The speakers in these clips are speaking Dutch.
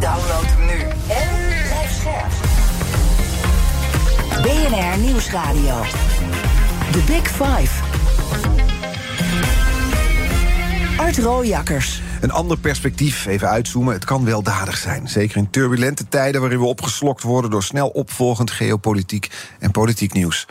Download hem nu. En blijf scherp. BNR Nieuwsradio. The Big Five. Art Rooijakkers. Een ander perspectief, even uitzoomen, het kan weldadig zijn. Zeker in turbulente tijden waarin we opgeslokt worden... door snel opvolgend geopolitiek en politiek nieuws.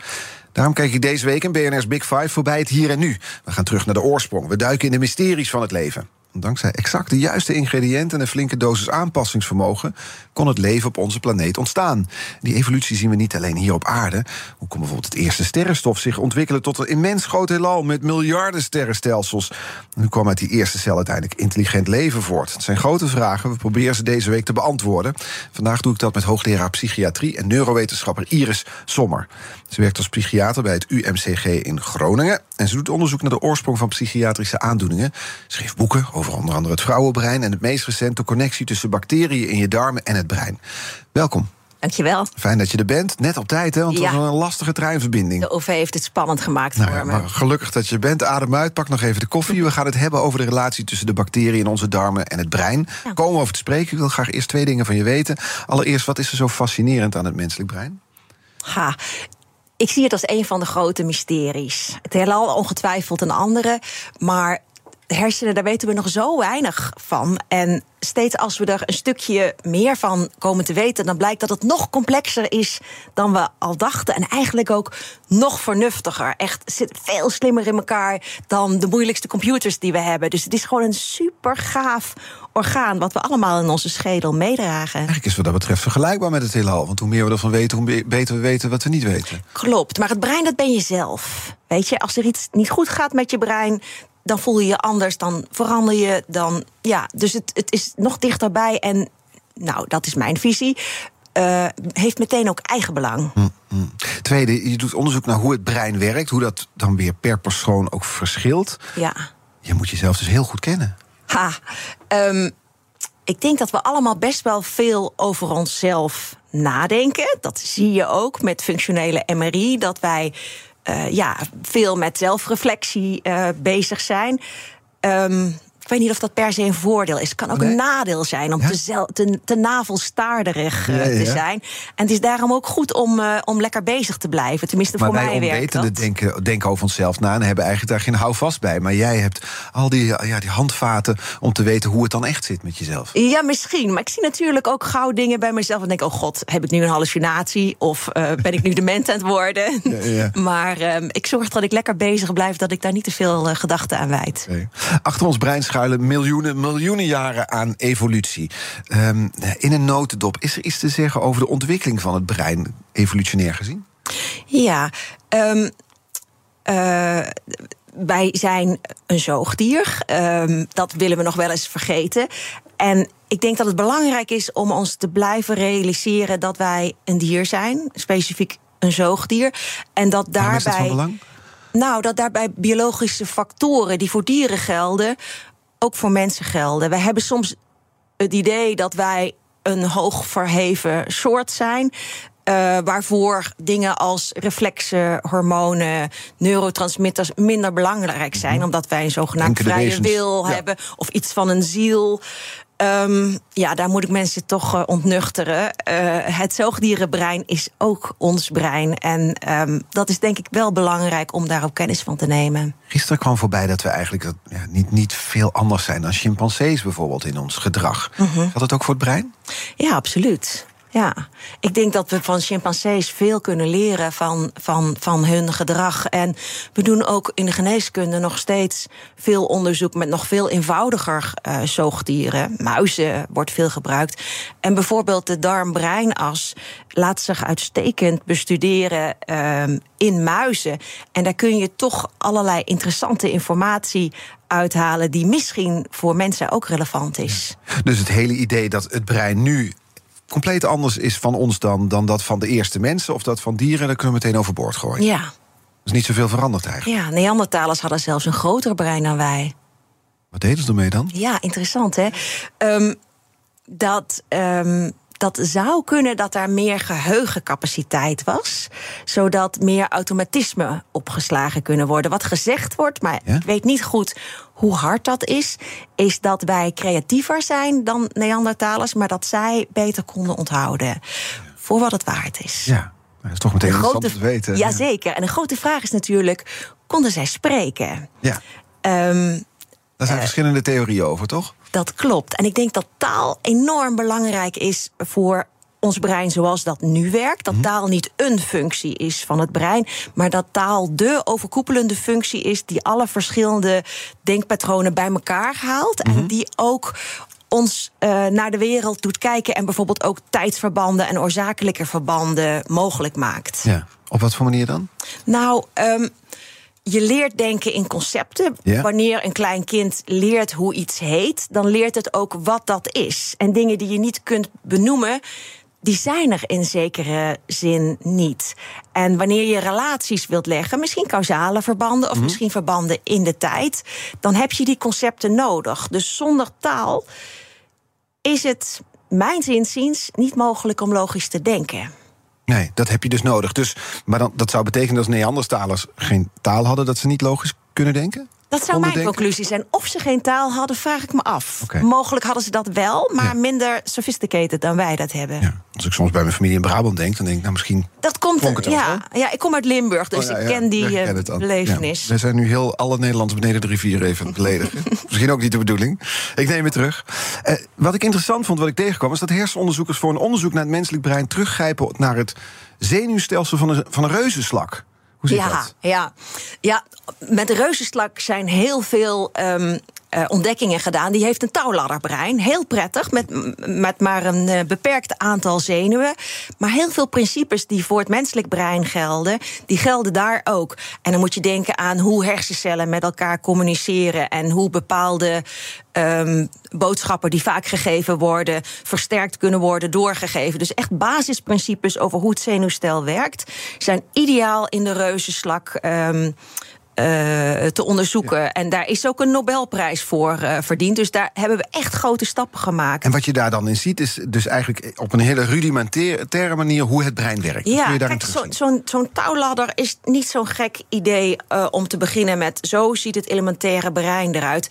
Daarom kijk ik deze week in BNR's Big Five voorbij het hier en nu. We gaan terug naar de oorsprong. We duiken in de mysteries van het leven. Dankzij exact de juiste ingrediënten en een flinke dosis aanpassingsvermogen kon het leven op onze planeet ontstaan. Die evolutie zien we niet alleen hier op aarde. Hoe kon bijvoorbeeld het eerste sterrenstof zich ontwikkelen tot een immens groot heelal met miljarden sterrenstelsels? En hoe kwam uit die eerste cel uiteindelijk intelligent leven voort? Het zijn grote vragen. We proberen ze deze week te beantwoorden. Vandaag doe ik dat met hoogleraar psychiatrie en neurowetenschapper Iris Sommer. Ze werkt als psychiater bij het UMCG in Groningen. En ze doet onderzoek naar de oorsprong van psychiatrische aandoeningen. Schreef boeken over onder andere het vrouwenbrein en het meest recente connectie tussen bacteriën in je darmen en het brein. Welkom. Dankjewel. Fijn dat je er bent. Net op tijd, hè? Want het Ja. was een lastige treinverbinding. De OV heeft het spannend gemaakt Nou voor ja, me. maar gelukkig dat je bent. Adem uit, pak nog even de koffie. We gaan het hebben over de relatie tussen de bacteriën in onze darmen en het brein. Ja. Komen we over te spreken. Ik wil graag eerst twee dingen van je weten. Allereerst, wat is er zo fascinerend aan het menselijk brein? Ha. Ik zie het als een van de grote mysteries. Het heelal ongetwijfeld een andere, maar hersenen, daar weten we nog zo weinig van. En steeds als we er een stukje meer van komen te weten, dan blijkt dat het nog complexer is dan we al dachten. En eigenlijk ook nog vernuftiger. Echt zit veel slimmer in elkaar dan de moeilijkste computers die we hebben. Dus het is gewoon een super gaaf orgaan wat we allemaal in onze schedel meedragen. Eigenlijk is wat dat betreft vergelijkbaar met het heelal. Want hoe meer we ervan weten, hoe be- beter we weten wat we niet weten. Klopt, maar het brein dat ben je zelf. Weet je, als er iets niet goed gaat met je brein, dan voel je je anders, dan verander je, dan ja. Dus het, het is nog dichterbij en, nou, dat is mijn visie. eh, heeft meteen ook eigen belang. Tweede, je doet onderzoek naar hoe het brein werkt. Hoe dat dan weer per persoon ook verschilt. Ja. Je moet jezelf dus heel goed kennen. Ha. ehm, ik denk dat we allemaal best wel veel over onszelf nadenken. Dat zie je ook met functionele MRI. Dat wij ja, veel met zelfreflectie eh, bezig zijn. Ehm, ik weet niet of dat per se een voordeel is. Het kan ook Nee. een nadeel zijn om Ja? te, te, te navelstaarderig eh, te ja. zijn. En het is daarom ook goed om, eh, om lekker bezig te blijven. Tenminste, Maar voor wij mij werkt dat. denken, denken over onszelf na... en hebben eigenlijk daar geen houvast bij. Maar jij hebt al die, ja, die handvaten om te weten hoe het dan echt zit met jezelf. Ja, misschien. Maar ik zie natuurlijk ook gauw dingen bij mezelf. En denk, oh god, heb ik nu een hallucinatie? Of eh, ben ik nu dement aan het worden? Ja, ja. Maar ehm, ik zorg dat ik lekker bezig blijf. Dat ik daar niet te veel gedachten aan wijd. Achter ons brein schuilen miljoenen, miljoenen jaren aan evolutie. Ehm, in een notendop, is er iets te zeggen over de ontwikkeling van het brein, evolutionair gezien? Ja, ehm, eh, wij zijn een zoogdier. Ehm, dat willen we nog wel eens vergeten. En ik denk dat het belangrijk is om ons te blijven realiseren dat wij een dier zijn, specifiek een zoogdier. En dat Waarom is dat daarbij. van belang? Nou, dat daarbij biologische factoren die voor dieren gelden, ook voor mensen gelden. We hebben soms het idee dat wij een hoog verheven soort zijn. eh, waarvoor dingen als reflexen, hormonen, neurotransmitters minder belangrijk zijn. Omdat wij een zogenaamd vrije wil ja. hebben of iets van een ziel. Ehm, ja, daar moet ik mensen toch eh, ontnuchteren. Eh, het zoogdierenbrein is ook ons brein. En ehm, dat is denk ik wel belangrijk om daar ook kennis van te nemen. Gisteren kwam voorbij dat we eigenlijk ja, niet, niet veel anders zijn dan chimpansees bijvoorbeeld in ons gedrag. Mhm. Geldt dat ook voor het brein? Ja, absoluut. Ja, ik denk dat we van chimpansees veel kunnen leren van, van, van hun gedrag. En we doen ook in de geneeskunde nog steeds veel onderzoek met nog veel eenvoudiger eh, zoogdieren. Muizen wordt veel gebruikt. En bijvoorbeeld de darm-breinas laat zich uitstekend bestuderen ehm, in muizen. En daar kun je toch allerlei interessante informatie uithalen die misschien voor mensen ook relevant is. Dus het hele idee dat het brein nu compleet anders is van ons dan, dan dat van de eerste mensen of dat van dieren, dan kunnen we meteen overboord gooien. Ja. Er is niet zoveel veranderd eigenlijk. Ja, Neandertalers hadden zelfs een groter brein dan wij. Wat deden ze ermee dan? Ja, interessant hè. Um, dat. Um, dat zou kunnen dat er meer geheugencapaciteit was, zodat meer automatisme opgeslagen kunnen worden. Wat gezegd wordt, maar ja? ik weet niet goed hoe hard dat is, is dat wij creatiever zijn dan Neandertalers, maar dat zij beter konden onthouden. Voor wat het waard is. Ja, dat is toch meteen interessant grote, te weten. Jazeker. En de grote vraag is natuurlijk: konden zij spreken? Ja. Um, daar zijn uh, verschillende theorieën over, toch? Dat klopt. En ik denk dat taal enorm belangrijk is voor ons brein zoals dat nu werkt. Dat taal niet een functie is van het brein, maar dat taal de overkoepelende functie is die alle verschillende denkpatronen bij elkaar haalt en die ook ons uh, naar de wereld doet kijken en bijvoorbeeld ook tijdsverbanden en oorzakelijke verbanden mogelijk maakt. Ja. Op wat voor manier dan? Nou, um, je leert denken in concepten. Wanneer een klein kind leert hoe iets heet, dan leert het ook wat dat is. En dingen die je niet kunt benoemen, die zijn er in zekere zin niet. En wanneer je relaties wilt leggen, misschien causale verbanden of misschien verbanden in de tijd, dan heb je die concepten nodig. Dus zonder taal is het, mijns inziens, niet mogelijk om logisch te denken. Nee, dat heb je dus nodig. Dus, maar dan, dat zou betekenen dat als Neandertalers geen taal hadden, dat ze niet logisch kunnen denken? Dat zou mijn conclusie zijn. Of ze geen taal hadden, vraag ik me af. Okay. Mogelijk hadden ze dat wel, maar ja. minder sophisticated dan wij dat hebben. Ja. Als ik soms bij mijn familie in Brabant denk, dan denk ik, nou misschien. Dat komt het ja, ja, ik kom uit Limburg, dus oh, ik ken die uh, belevenis. We zijn nu heel alle Nederlanders beneden de rivier even beledigen. misschien ook niet de bedoeling. Ik neem het terug. Uh, wat ik interessant vond, wat ik tegenkwam, is dat hersenonderzoekers voor een onderzoek naar het menselijk brein teruggrijpen naar het zenuwstelsel van een, van een reuzenslak. Hoe zit ja, dat? Ja, ja, met reuzenslak zijn heel veel um, uh, ontdekkingen gedaan. Die heeft een touwladderbrein. Heel prettig, met, met maar een uh, beperkt aantal zenuwen. Maar heel veel principes die voor het menselijk brein gelden, die gelden daar ook. En dan moet je denken aan hoe hersencellen met elkaar communiceren en hoe bepaalde um, boodschappen die vaak gegeven worden, versterkt kunnen worden, doorgegeven. Dus echt basisprincipes over hoe het zenuwstel werkt, zijn ideaal in de reuzenslak. Um, uh, te onderzoeken. Ja. En daar is ook een Nobelprijs voor uh, verdiend. Dus daar hebben we echt grote stappen gemaakt. En wat je daar dan in ziet, is dus eigenlijk op een hele rudimentaire manier hoe het brein werkt. Ja, je kijk, zo'n zo zo touwladder is niet zo'n gek idee uh, om te beginnen met. Zo ziet het elementaire brein eruit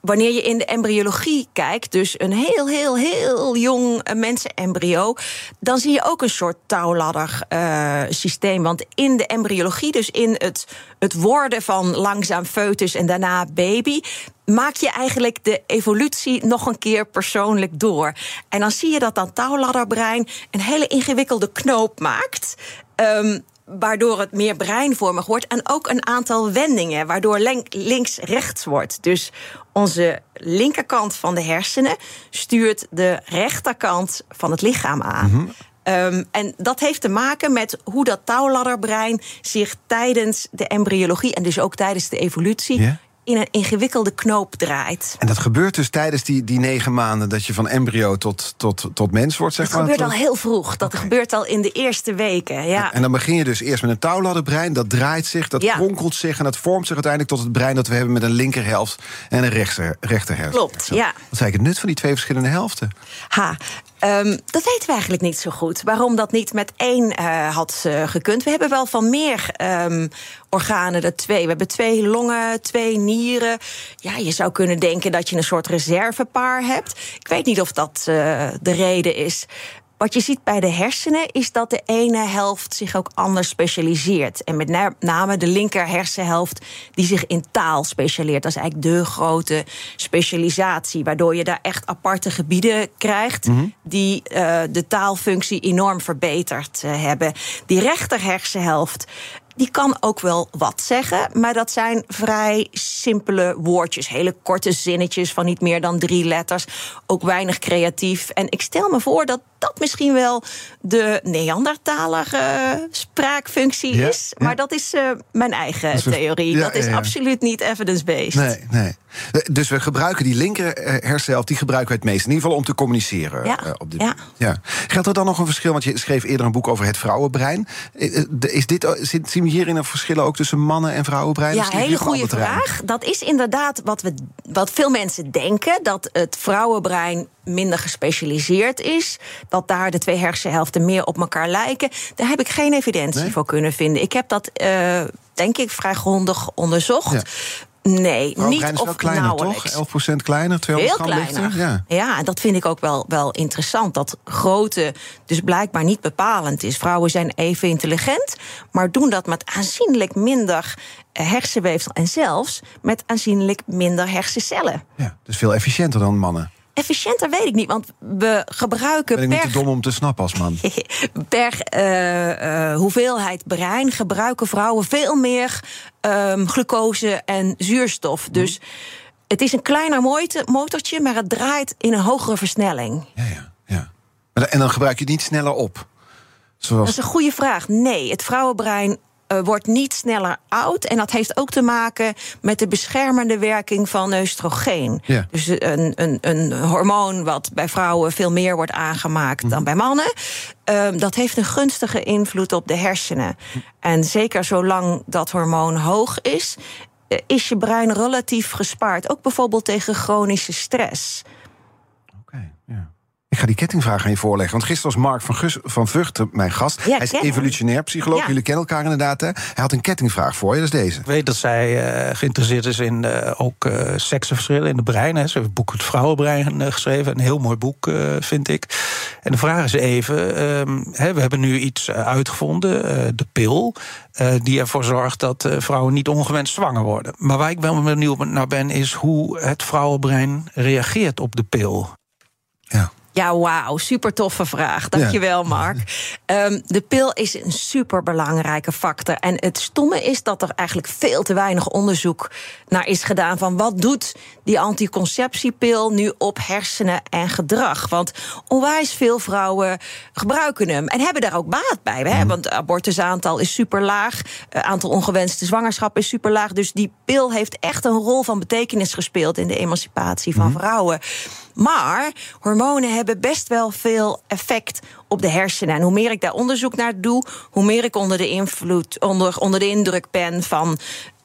wanneer je in de embryologie kijkt, dus een heel, heel, heel jong mensenembryo, dan zie je ook een soort touwladder uh, systeem. Want in de embryologie, dus in het, het worden van langzaam foetus en daarna baby, maak je eigenlijk de evolutie nog een keer persoonlijk door. En dan zie je dat dat touwladderbrein een hele ingewikkelde knoop maakt. Um, waardoor het meer breinvormig wordt. En ook een aantal wendingen, waardoor links-rechts wordt. Dus onze linkerkant van de hersenen stuurt de rechterkant van het lichaam aan. Mm -hmm. Um, en dat heeft te maken met hoe dat touwladderbrein zich tijdens de embryologie en dus ook tijdens de evolutie yeah in een ingewikkelde knoop draait. En dat gebeurt dus tijdens die, die negen maanden dat je van embryo tot, tot, tot mens wordt, zeg dat maar? Dat gebeurt al heel vroeg. Dat okay. gebeurt al in de eerste weken. Ja. En, en, dan begin je dus eerst met een touwladderbrein. Dat draait zich, dat ja. kronkelt zich en dat vormt zich uiteindelijk tot het brein dat we hebben met een linkerhelft en een rechter, rechterhelft. Klopt, ja. Wat is eigenlijk het nut van die twee verschillende helften? Ha, Um, dat weten we eigenlijk niet zo goed. Waarom dat niet met één uh, had uh, gekund. We hebben wel van meer um, organen er twee. We hebben twee longen, twee nieren. Ja, je zou kunnen denken dat je een soort reservepaar hebt. Ik weet niet of dat uh, de reden is. Wat je ziet bij de hersenen is dat de ene helft zich ook anders specialiseert. En met name de linker hersenhelft die zich in taal specialiseert. Dat is eigenlijk de grote specialisatie. Waardoor je daar echt aparte gebieden krijgt mm -hmm. die uh, de taalfunctie enorm verbeterd uh, hebben. Die rechter hersenhelft die kan ook wel wat zeggen, maar dat zijn vrij simpele woordjes. Hele korte zinnetjes van niet meer dan drie letters. Ook weinig creatief. En ik stel me voor dat dat misschien wel de Neandertalige spraakfunctie is. Maar dat is uh, mijn eigen theorie. dat is absoluut niet evidence-based. Nee, nee. Dus we gebruiken die linker eh, hersenhelft, die gebruiken we het meest. In ieder geval om te communiceren. Ja. Uh, op dit ja. ja. Geldt er dan nog een verschil? Want je schreef eerder een boek over het vrouwenbrein. Is dit, zien we hierin een verschil ook tussen mannen en vrouwenbrein? Ja, hele goede vraag. Dat is inderdaad wat, we, wat veel mensen denken: dat het vrouwenbrein minder gespecialiseerd is. Dat daar de twee hersenhelften meer op elkaar lijken. Daar heb ik geen evidentie voor kunnen vinden. Ik heb dat, uh, denk ik, vrij grondig onderzocht. Nee, niet is of kleiner, nauwelijks. toch? 11% kleiner, 200 Heel kleiner. Ja. ja, en dat vind ik ook wel, wel interessant. Dat grootte dus blijkbaar niet bepalend is. Vrouwen zijn even intelligent, maar doen dat met aanzienlijk minder hersenweefsel... en zelfs met aanzienlijk minder hersencellen. Ja, dus veel efficiënter dan mannen. Efficiënter weet ik niet, want we gebruiken. Ben ik per, niet te dom om te snappen als man? per uh, uh, hoeveelheid brein gebruiken vrouwen veel meer um, glucose en zuurstof. Mm. Dus het is een kleiner motortje, maar het draait in een hogere versnelling. Ja, ja, ja. En dan gebruik je het niet sneller op. Zoals... Dat is een goede vraag. Nee, het vrouwenbrein uh, wordt niet sneller oud. En dat heeft ook te maken met de beschermende werking van oestrogeen. Ja. Dus een, een, een hormoon wat bij vrouwen veel meer wordt aangemaakt dan bij mannen. Uh, dat heeft een gunstige invloed op de hersenen. En zeker zolang dat hormoon hoog is, uh, is je brein relatief gespaard. Ook bijvoorbeeld tegen chronische stress. Ik ga die kettingvraag aan je voorleggen. Want gisteren was Mark van, Gus, van Vught mijn gast. Ja, hij is evolutionair psycholoog. Jullie kennen elkaar inderdaad. Hè? Hij had een kettingvraag voor je, dat is deze. Ik weet dat zij uh, geïnteresseerd is in uh, ook uh, seksenverschillen in de brein. Hè. Ze heeft het boek Het Vrouwenbrein geschreven. Een heel mooi boek, vind ik. En de vraag is even... Um, hè, we hebben nu iets uitgevonden, de pil... die ervoor zorgt dat vrouwen niet ongewenst zwanger worden. Maar waar ik wel benieuwd naar ben... is hoe het vrouwenbrein reageert op de pil. Ja. Ja, wauw, super toffe vraag. Dankjewel, Mark. Um, de pil is een super belangrijke factor. En het stomme is dat er eigenlijk veel te weinig onderzoek naar is gedaan van wat doet die anticonceptiepil nu op hersenen en gedrag. Want onwijs veel vrouwen gebruiken hem en hebben daar ook baat bij. Hè? Want abortusaantal is super laag, het aantal ongewenste zwangerschappen is super laag. Dus die pil heeft echt een rol van betekenis gespeeld in de emancipatie van vrouwen. Maar hormonen hebben best wel veel effect op de hersenen. En hoe meer ik daar onderzoek naar doe, hoe meer ik onder de invloed, onder, onder de indruk ben van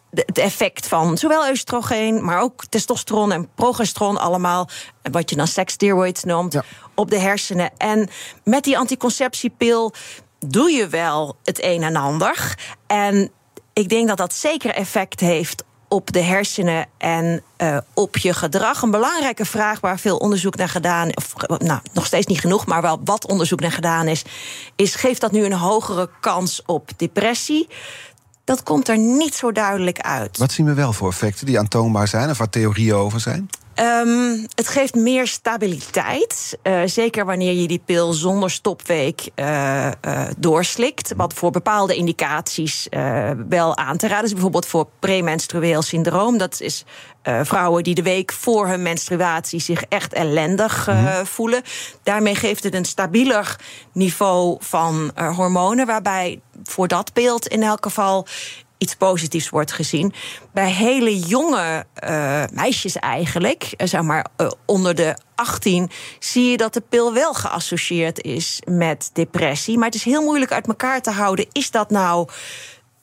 het effect van zowel oestrogeen, maar ook testosteron en progesteron, allemaal wat je dan sekssteroids noemt, op de hersenen. En met die anticonceptiepil doe je wel het een en ander. En ik denk dat dat zeker effect heeft op de hersenen en uh, op je gedrag. Een belangrijke vraag waar veel onderzoek naar gedaan of nou, nog steeds niet genoeg, maar wel wat onderzoek naar gedaan is, is geeft dat nu een hogere kans op depressie? Dat komt er niet zo duidelijk uit. Wat zien we wel voor effecten die aantoonbaar zijn of waar theorieën over zijn? Um, het geeft meer stabiliteit. Uh, zeker wanneer je die pil zonder stopweek uh, uh, doorslikt. Wat voor bepaalde indicaties wel aan te raden is. Bijvoorbeeld voor premenstrueel syndroom. Dat is vrouwen die de week voor hun menstruatie zich echt ellendig mm-hmm. voelen. Daarmee geeft het een stabieler niveau van hormonen. Waarbij voor dat beeld in elk geval iets positiefs wordt gezien. Bij hele jonge uh, meisjes eigenlijk, uh, zeg maar uh, onder de 18, zie je dat de pil wel geassocieerd is met depressie. Maar het is heel moeilijk uit elkaar te houden. Is dat nou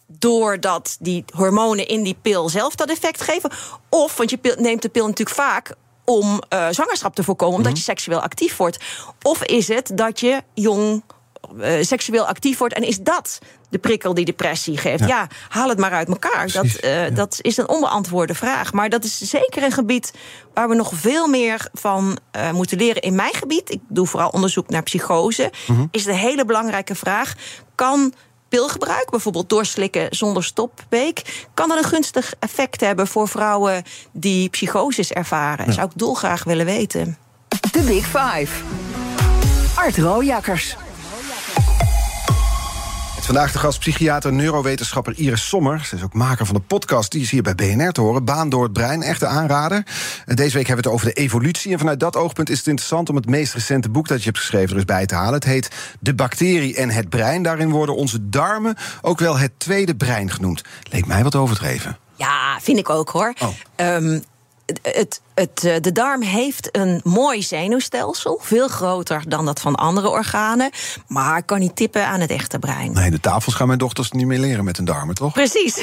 doordat die hormonen in die pil zelf dat effect geven? Of, want je pil, neemt de pil natuurlijk vaak om zwangerschap te voorkomen, omdat mm -hmm. je seksueel actief wordt. Of is het dat je jong uh, seksueel actief wordt. En is dat de prikkel die depressie geeft? Ja, ja haal het maar uit elkaar. dat, uh, ja. dat is een onbeantwoorde vraag. Maar dat is zeker een gebied waar we nog veel meer van uh, moeten leren. In mijn gebied, ik doe vooral onderzoek naar psychose, mm -hmm. is de hele belangrijke vraag: kan pilgebruik, bijvoorbeeld doorslikken zonder stopweek, kan dat een gunstig effect hebben voor vrouwen die psychoses ervaren? Ja. Zou ik dolgraag willen weten. De Big Five. Art Rooijakkers. Vandaag de gast psychiater neurowetenschapper Iris Sommer. Ze is ook maker van de podcast, die is hier bij BNR te horen. Baan door het brein, echte aanrader. Deze week hebben we het over de evolutie. En vanuit dat oogpunt is het interessant om het meest recente boek dat je hebt geschreven er eens bij te halen. Het heet De bacterie en het brein. Daarin worden onze darmen ook wel het tweede brein genoemd. Leek mij wat overdreven. Ja, vind ik ook hoor. Oh. Ehm, het, het, eh, de darm heeft een mooi zenuwstelsel, veel groter dan dat van andere organen, maar kan niet tippen aan het echte brein. Nee, de tafels gaan mijn dochters niet meer leren met hun darmen, toch? Precies.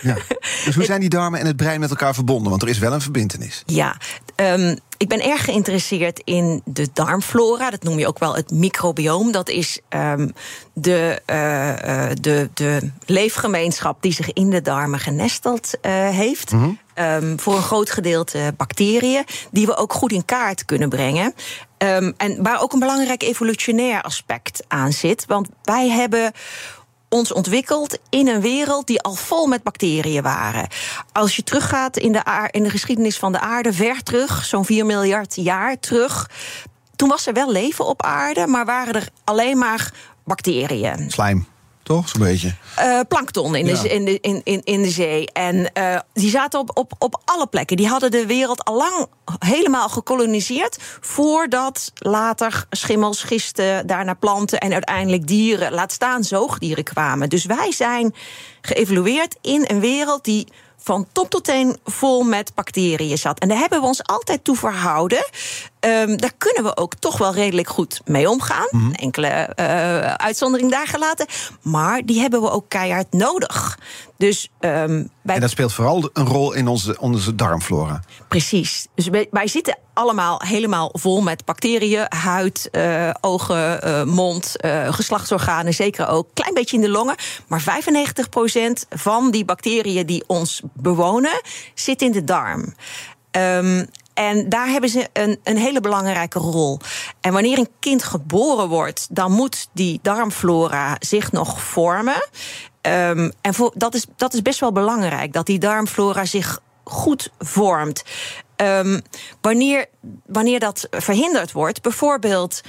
Ja. Dus hoe zijn die darmen en het brein met elkaar verbonden? Want er is wel een verbindenis. Ja, um, ik ben erg geïnteresseerd in de darmflora. Dat noem je ook wel het microbioom. Dat is um, de, uh, de, de leefgemeenschap die zich in de darmen genesteld uh, heeft. Mm -hmm. Um, voor een groot gedeelte bacteriën, die we ook goed in kaart kunnen brengen. Um, en waar ook een belangrijk evolutionair aspect aan zit. Want wij hebben ons ontwikkeld in een wereld die al vol met bacteriën waren. Als je teruggaat in de, in de geschiedenis van de aarde, ver terug, zo'n 4 miljard jaar terug. Toen was er wel leven op aarde, maar waren er alleen maar bacteriën. Slijm toch? Zo'n beetje. Uh, plankton in, Ja. de, in, de, in, in, in de zee. En uh, die zaten op, op, op alle plekken. Die hadden de wereld al lang helemaal gekoloniseerd. Voordat later schimmels, gisten, daarna planten en uiteindelijk dieren, laat staan zoogdieren kwamen. Dus wij zijn geëvolueerd in een wereld die van top tot teen vol met bacteriën zat. En daar hebben we ons altijd toe verhouden. Um, daar kunnen we ook toch wel redelijk goed mee omgaan. Mm -hmm. Enkele uh, uitzondering daar gelaten. Maar die hebben we ook keihard nodig. Dus, um, wij... En dat speelt vooral een rol in onze, onze darmflora. Precies. Dus wij, wij zitten allemaal helemaal vol met bacteriën. Huid, uh, ogen, uh, mond, geslachtsorganen zeker ook. Klein beetje in de longen. Maar 95% van die bacteriën die ons bewonen... zit in de darm. Um, en daar hebben ze een, een, hele belangrijke rol. En wanneer een kind geboren wordt, dan moet die darmflora zich nog vormen. Um, en dat, is, dat is best wel belangrijk, dat die darmflora zich goed vormt. Um, wanneer, wanneer dat verhinderd wordt, bijvoorbeeld.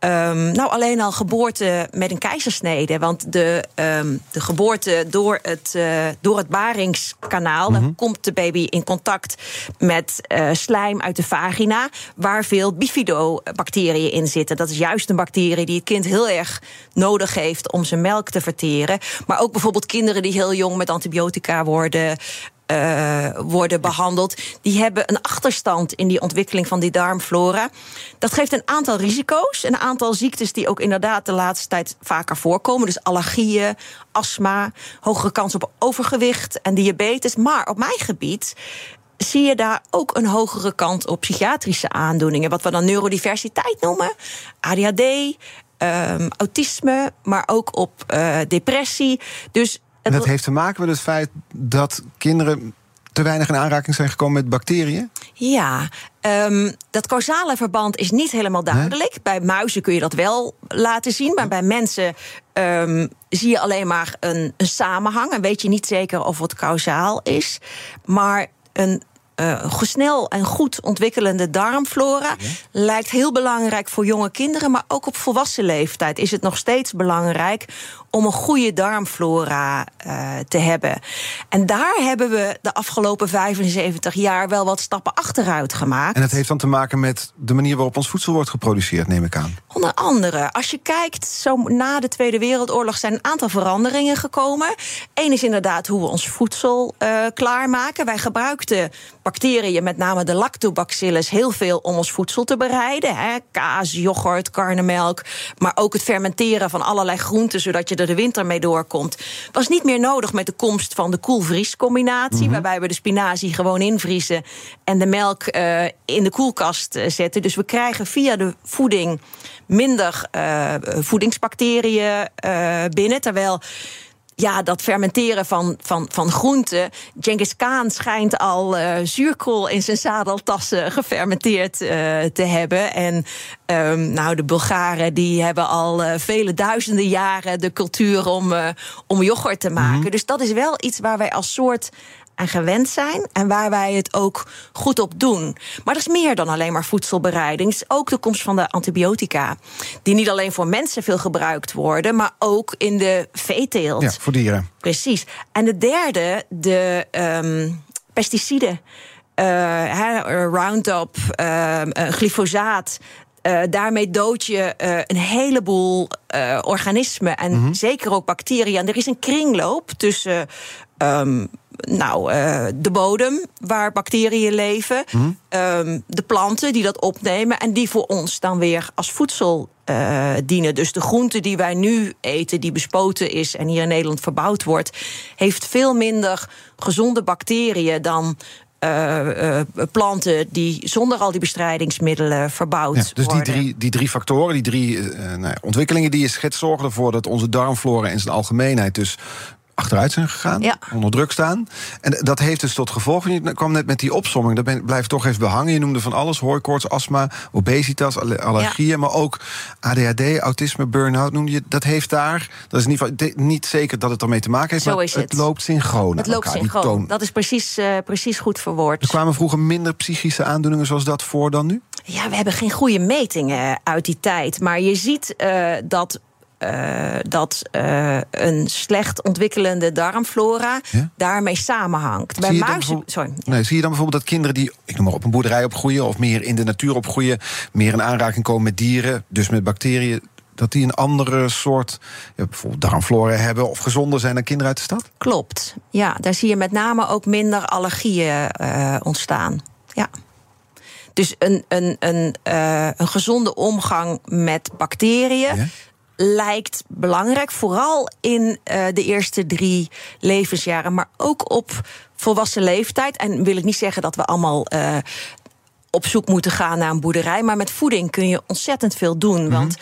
Um, nou, alleen al geboorte met een keizersnede. Want de, um, de geboorte door het, uh, door het baringskanaal... Mm -hmm. dan komt de baby in contact met uh, slijm uit de vagina... waar veel bifidobacteriën in zitten. Dat is juist een bacterie die het kind heel erg nodig heeft... om zijn melk te verteren. Maar ook bijvoorbeeld kinderen die heel jong met antibiotica worden... Uh, worden behandeld, die hebben een achterstand in die ontwikkeling van die darmflora. Dat geeft een aantal risico's, een aantal ziektes die ook inderdaad de laatste tijd vaker voorkomen. Dus allergieën, astma, hogere kans op overgewicht en diabetes. Maar op mijn gebied zie je daar ook een hogere kans op psychiatrische aandoeningen, wat we dan neurodiversiteit noemen, ADHD. Um, autisme, maar ook op uh, depressie. Dus en dat heeft te maken met het feit dat kinderen te weinig in aanraking zijn gekomen met bacteriën? Ja, um, dat causale verband is niet helemaal duidelijk. Bij muizen kun je dat wel laten zien, maar bij mensen um, zie je alleen maar een, een samenhang en weet je niet zeker of het causaal is. Maar een uh, snel en goed ontwikkelende darmflora ja. lijkt heel belangrijk voor jonge kinderen, maar ook op volwassen leeftijd is het nog steeds belangrijk om een goede darmflora uh, te hebben. En daar hebben we de afgelopen 75 jaar wel wat stappen achteruit gemaakt. En dat heeft dan te maken met de manier waarop ons voedsel wordt geproduceerd, neem ik aan. Onder andere, als je kijkt, zo na de Tweede Wereldoorlog zijn een aantal veranderingen gekomen. Eén is inderdaad hoe we ons voedsel uh, klaarmaken. Wij gebruikten bacteriën, met name de lactobacillus, heel veel om ons voedsel te bereiden. Hè? Kaas, yoghurt, karnemelk, maar ook het fermenteren van allerlei groenten, zodat je er de winter mee doorkomt. Was niet meer nodig met de komst van de koel-vries-combinatie, mm -hmm. waarbij we de spinazie gewoon invriezen en de melk uh, in de koelkast uh, zetten. Dus we krijgen via de voeding minder uh, voedingsbacteriën binnen, terwijl ja, dat fermenteren van, van, van groenten. Genghis Khan schijnt al uh, zuurkool in zijn zadeltassen gefermenteerd uh, te hebben. En um, nou, de Bulgaren die hebben al uh, vele duizenden jaren de cultuur om, om yoghurt te maken. Mm -hmm. Dus dat is wel iets waar wij als soort en gewend zijn en waar wij het ook goed op doen. Maar dat is meer dan alleen maar voedselbereiding. Het is ook de komst van de antibiotica, die niet alleen voor mensen veel gebruikt worden, maar ook in de veeteelt. Ja, voor dieren. Precies. En de derde, de um, pesticiden. Uh, Roundup, uh, glyfosaat. Uh, daarmee dood je uh, een heleboel uh, organismen en mm -hmm. zeker ook bacteriën. En er is een kringloop tussen um, nou, de bodem waar bacteriën leven, mm -hmm. um, de planten die dat opnemen en die voor ons dan weer als voedsel dienen. Dus de groente die wij nu eten, die bespoten is en hier in Nederland verbouwd wordt, heeft veel minder gezonde bacteriën dan uh, uh, planten die zonder al die bestrijdingsmiddelen verbouwd ja, dus worden. die drie, die drie factoren, die drie uh, nou, ontwikkelingen die je schetst, zorgen ervoor dat onze darmflora in zijn algemeenheid dus achteruit zijn gegaan, ja. onder druk staan. En dat heeft dus tot gevolg, je kwam net met die opsomming, dat ben, blijft toch even behangen. Je noemde van alles, hooikoorts, astma, obesitas, allergieën, ja. maar ook ADHD, autisme, burn-out noemde je. Dat heeft daar, dat is in ieder geval niet zeker dat het ermee te maken heeft, Zo maar is het. het loopt synchroon Het loopt elkaar, synchroon, dat is precies, uh, precies goed verwoord. Er kwamen vroeger minder psychische aandoeningen zoals dat voor dan nu? Ja, we hebben geen goede metingen uit die tijd, maar je ziet uh, dat uh, dat uh, een slecht ontwikkelende darmflora ja? daarmee samenhangt. Bij muizen. Sorry. Nee, zie je dan bijvoorbeeld dat kinderen die, ik noem maar op, een boerderij opgroeien of meer in de natuur opgroeien, meer in aanraking komen met dieren, dus met bacteriën, dat die een andere soort ja, bijvoorbeeld darmflora hebben of gezonder zijn dan kinderen uit de stad? Klopt. Ja, daar zie je met name ook minder allergieën uh, ontstaan. Ja. Dus een, een, een, een gezonde omgang met bacteriën. Ja? Lijkt belangrijk. Vooral in uh, de eerste drie levensjaren, maar ook op volwassen leeftijd. En wil ik niet zeggen dat we allemaal. Uh, op zoek moeten gaan naar een boerderij. Maar met voeding kun je ontzettend veel doen. Mm-hmm. Want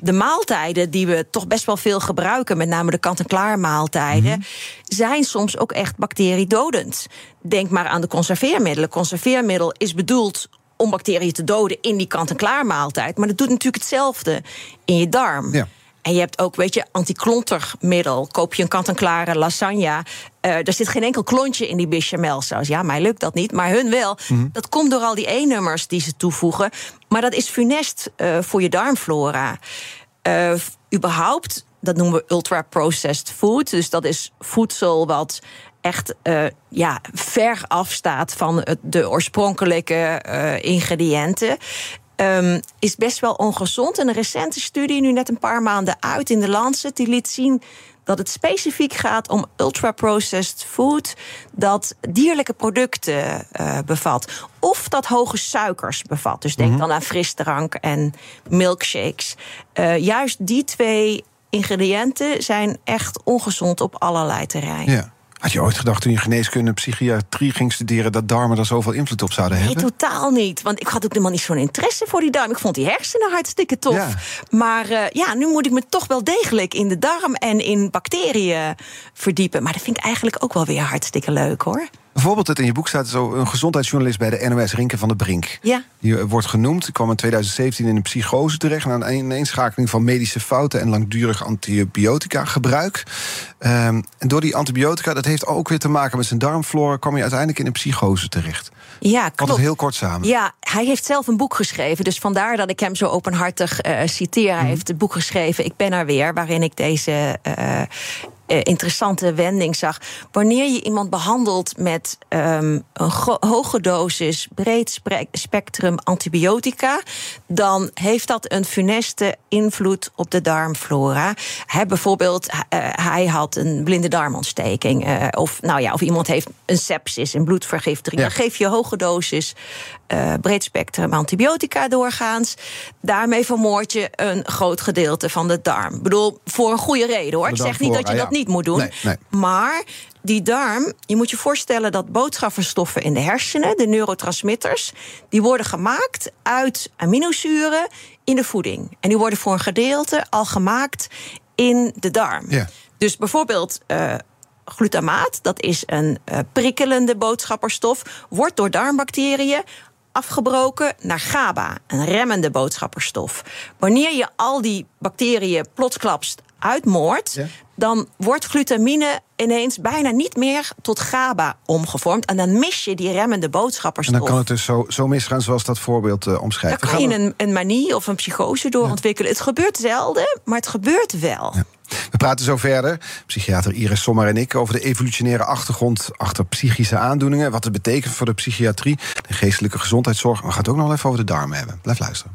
de maaltijden die we toch best wel veel gebruiken, met name de kant-en-klaar maaltijden, mm-hmm. zijn soms ook echt bacteriedodend. Denk maar aan de conserveermiddelen. Conserveermiddel is bedoeld om bacteriën te doden in die kant-en-klaar maaltijd. Maar dat doet natuurlijk hetzelfde in je darm. Ja. En je hebt ook, weet je, antiklontermiddel. Koop je een kant-en-klare lasagne. Uh, er zit geen enkel klontje in die bechamelsaus. Ja, mij lukt dat niet, maar hun wel. Mm-hmm. Dat komt door al die E-nummers die ze toevoegen. Maar dat is funest uh, voor je darmflora. Uh, überhaupt, dat noemen we ultra-processed food. Dus dat is voedsel wat echt uh, ja, ver afstaat van het, de oorspronkelijke uh, ingrediënten. Um, is best wel ongezond. En een recente studie, nu net een paar maanden uit in de Lancet, die liet zien dat het specifiek gaat om ultra-processed food dat dierlijke producten uh, bevat. Of dat hoge suikers bevat. Dus denk mm-hmm. dan aan frisdrank en milkshakes. Uh, juist die twee ingrediënten zijn echt ongezond op allerlei terreinen. Ja. Had je ooit gedacht toen je geneeskunde en psychiatrie ging studeren... dat darmen daar zoveel invloed op zouden hebben? Nee, totaal niet. Want ik had ook helemaal niet zo'n interesse voor die darm. Ik vond die hersenen hartstikke tof. Ja. Maar uh, ja, nu moet ik me toch wel degelijk in de darm en in bacteriën verdiepen. Maar dat vind ik eigenlijk ook wel weer hartstikke leuk, hoor. Een voorbeeld dat in je boek staat zo een gezondheidsjournalist bij de NOS, Rinke van der Brink. Ja. Die wordt genoemd. Die kwam in 2017 in een psychose terecht na een ineenschakeling van medische fouten en langdurig antibiotica gebruik. Um, en door die antibiotica, dat heeft ook weer te maken met zijn darmflora, kwam hij uiteindelijk in een psychose terecht. Ja, klopt. Altijd heel kort samen. Ja, hij heeft zelf een boek geschreven. Dus vandaar dat ik hem zo openhartig uh, citeer. Hij mm. heeft het boek geschreven Ik ben er weer, waarin ik deze uh, interessante wending zag. Wanneer je iemand behandelt met um, een hoge dosis, breed spectrum antibiotica, dan heeft dat een funeste invloed op de darmflora. Hij bijvoorbeeld, uh, hij had een blinde darmontsteking. Uh, of, nou ja, of iemand heeft een sepsis, een bloedvergiftiging. Ja. Dan geef je hoge dosis uh, breed spectrum antibiotica doorgaans. Daarmee vermoord je een groot gedeelte van de darm. Ik bedoel, voor een goede reden hoor. Ik zeg niet dat je ja. dat niet moet doen. Nee, nee. Maar die darm, je moet je voorstellen dat boodschappenstoffen in de hersenen, de neurotransmitters, die worden gemaakt uit aminozuren in de voeding. En die worden voor een gedeelte al gemaakt in de darm. Ja. Dus bijvoorbeeld. Uh, glutamaat, dat is een uh, prikkelende boodschapperstof, wordt door darmbacteriën afgebroken naar GABA, een remmende boodschapperstof. Wanneer je al die bacteriën plotsklaps uitmoordt, Ja. dan wordt glutamine ineens bijna niet meer tot GABA omgevormd. En dan mis je die remmende En boodschapperstof. dan kan het dus zo, zo misgaan zoals dat voorbeeld eh, omschrijft. We kan je een, een manie of een psychose door ontwikkelen. Het gebeurt zelden, maar het gebeurt wel. We praten zo verder, psychiater Iris Sommer en ik, over de evolutionaire achtergrond achter psychische aandoeningen. Wat het betekent voor de psychiatrie, de geestelijke gezondheidszorg. We gaan het ook nog even over de darmen hebben. Blijf luisteren.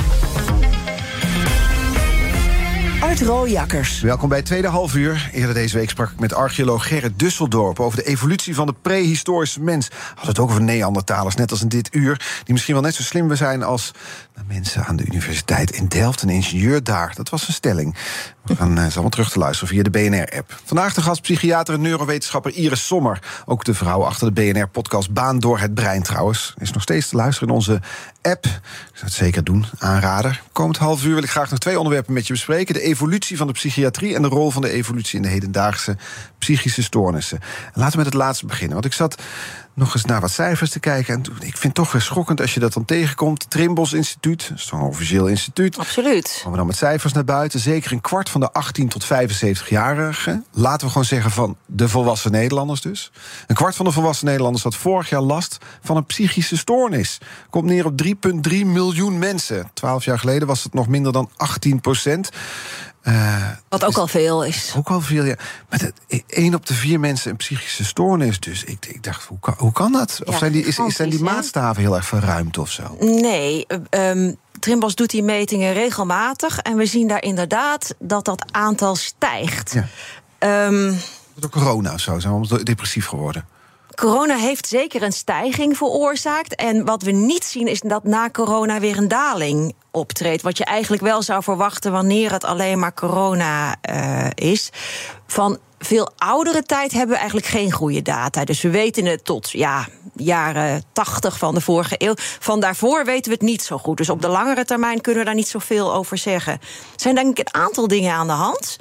Art Rooijakkers. Welkom bij het tweede halfuur. Eerder deze week sprak ik met archeoloog Gerrit Dusseldorp over de evolutie van de prehistorische mens. Had het ook over Neandertalers, net als in dit uur, die misschien wel net zo slim zijn als de mensen aan de universiteit in Delft. Een ingenieur daar. Dat was een stelling. We gaan uh, zo allemaal terug te luisteren via de BNR-app. Vandaag de gast psychiater en neurowetenschapper Iris Sommer. Ook de vrouw achter de BNR-podcast Baan door het brein trouwens. Is nog steeds te luisteren in onze app. Ik zou het zeker doen, aanrader. Komend half uur wil ik graag nog twee onderwerpen met je bespreken. De evolutie van de psychiatrie en de rol van de evolutie in de hedendaagse psychische stoornissen. En laten we met het laatste beginnen. Want ik zat nog eens naar wat cijfers te kijken. En toen- ik vind het toch weer schokkend als je dat dan tegenkomt. Trimbos Instituut, dat is toch een officieel instituut. Absoluut. Komen we dan met cijfers naar buiten. Zeker een kwart van de 18 tot 75-jarigen. Laten we gewoon zeggen van de volwassen Nederlanders dus. Een kwart van de volwassen Nederlanders had vorig jaar last van een psychische stoornis. Komt neer op 3,3 miljoen mensen. Twaalf jaar geleden was het nog minder dan 18 procent. Eh, Wat ook al veel is. ook al veel, ja. Maar dat, één op de vier mensen een psychische stoornis. Dus ik, ik dacht, hoe kan, hoe kan dat? Of Ja, zijn die, is, zijn die maatstaven heel erg verruimd of zo? Nee, ehm, Trimbos doet die metingen regelmatig. En we zien daar inderdaad dat dat aantal stijgt. Ja. Ehm, Door corona of zo, zijn we depressief geworden. Corona heeft zeker een stijging veroorzaakt. En wat we niet zien is dat na corona weer een daling optreedt. Wat je eigenlijk wel zou verwachten wanneer het alleen maar corona eh, is. Van veel oudere tijd hebben we eigenlijk geen goede data. Dus we weten het tot ja, jaren 80 van de vorige eeuw. Van daarvoor weten we het niet zo goed. Dus op de langere termijn kunnen we daar niet zoveel over zeggen. Er zijn denk ik een aantal dingen aan de hand.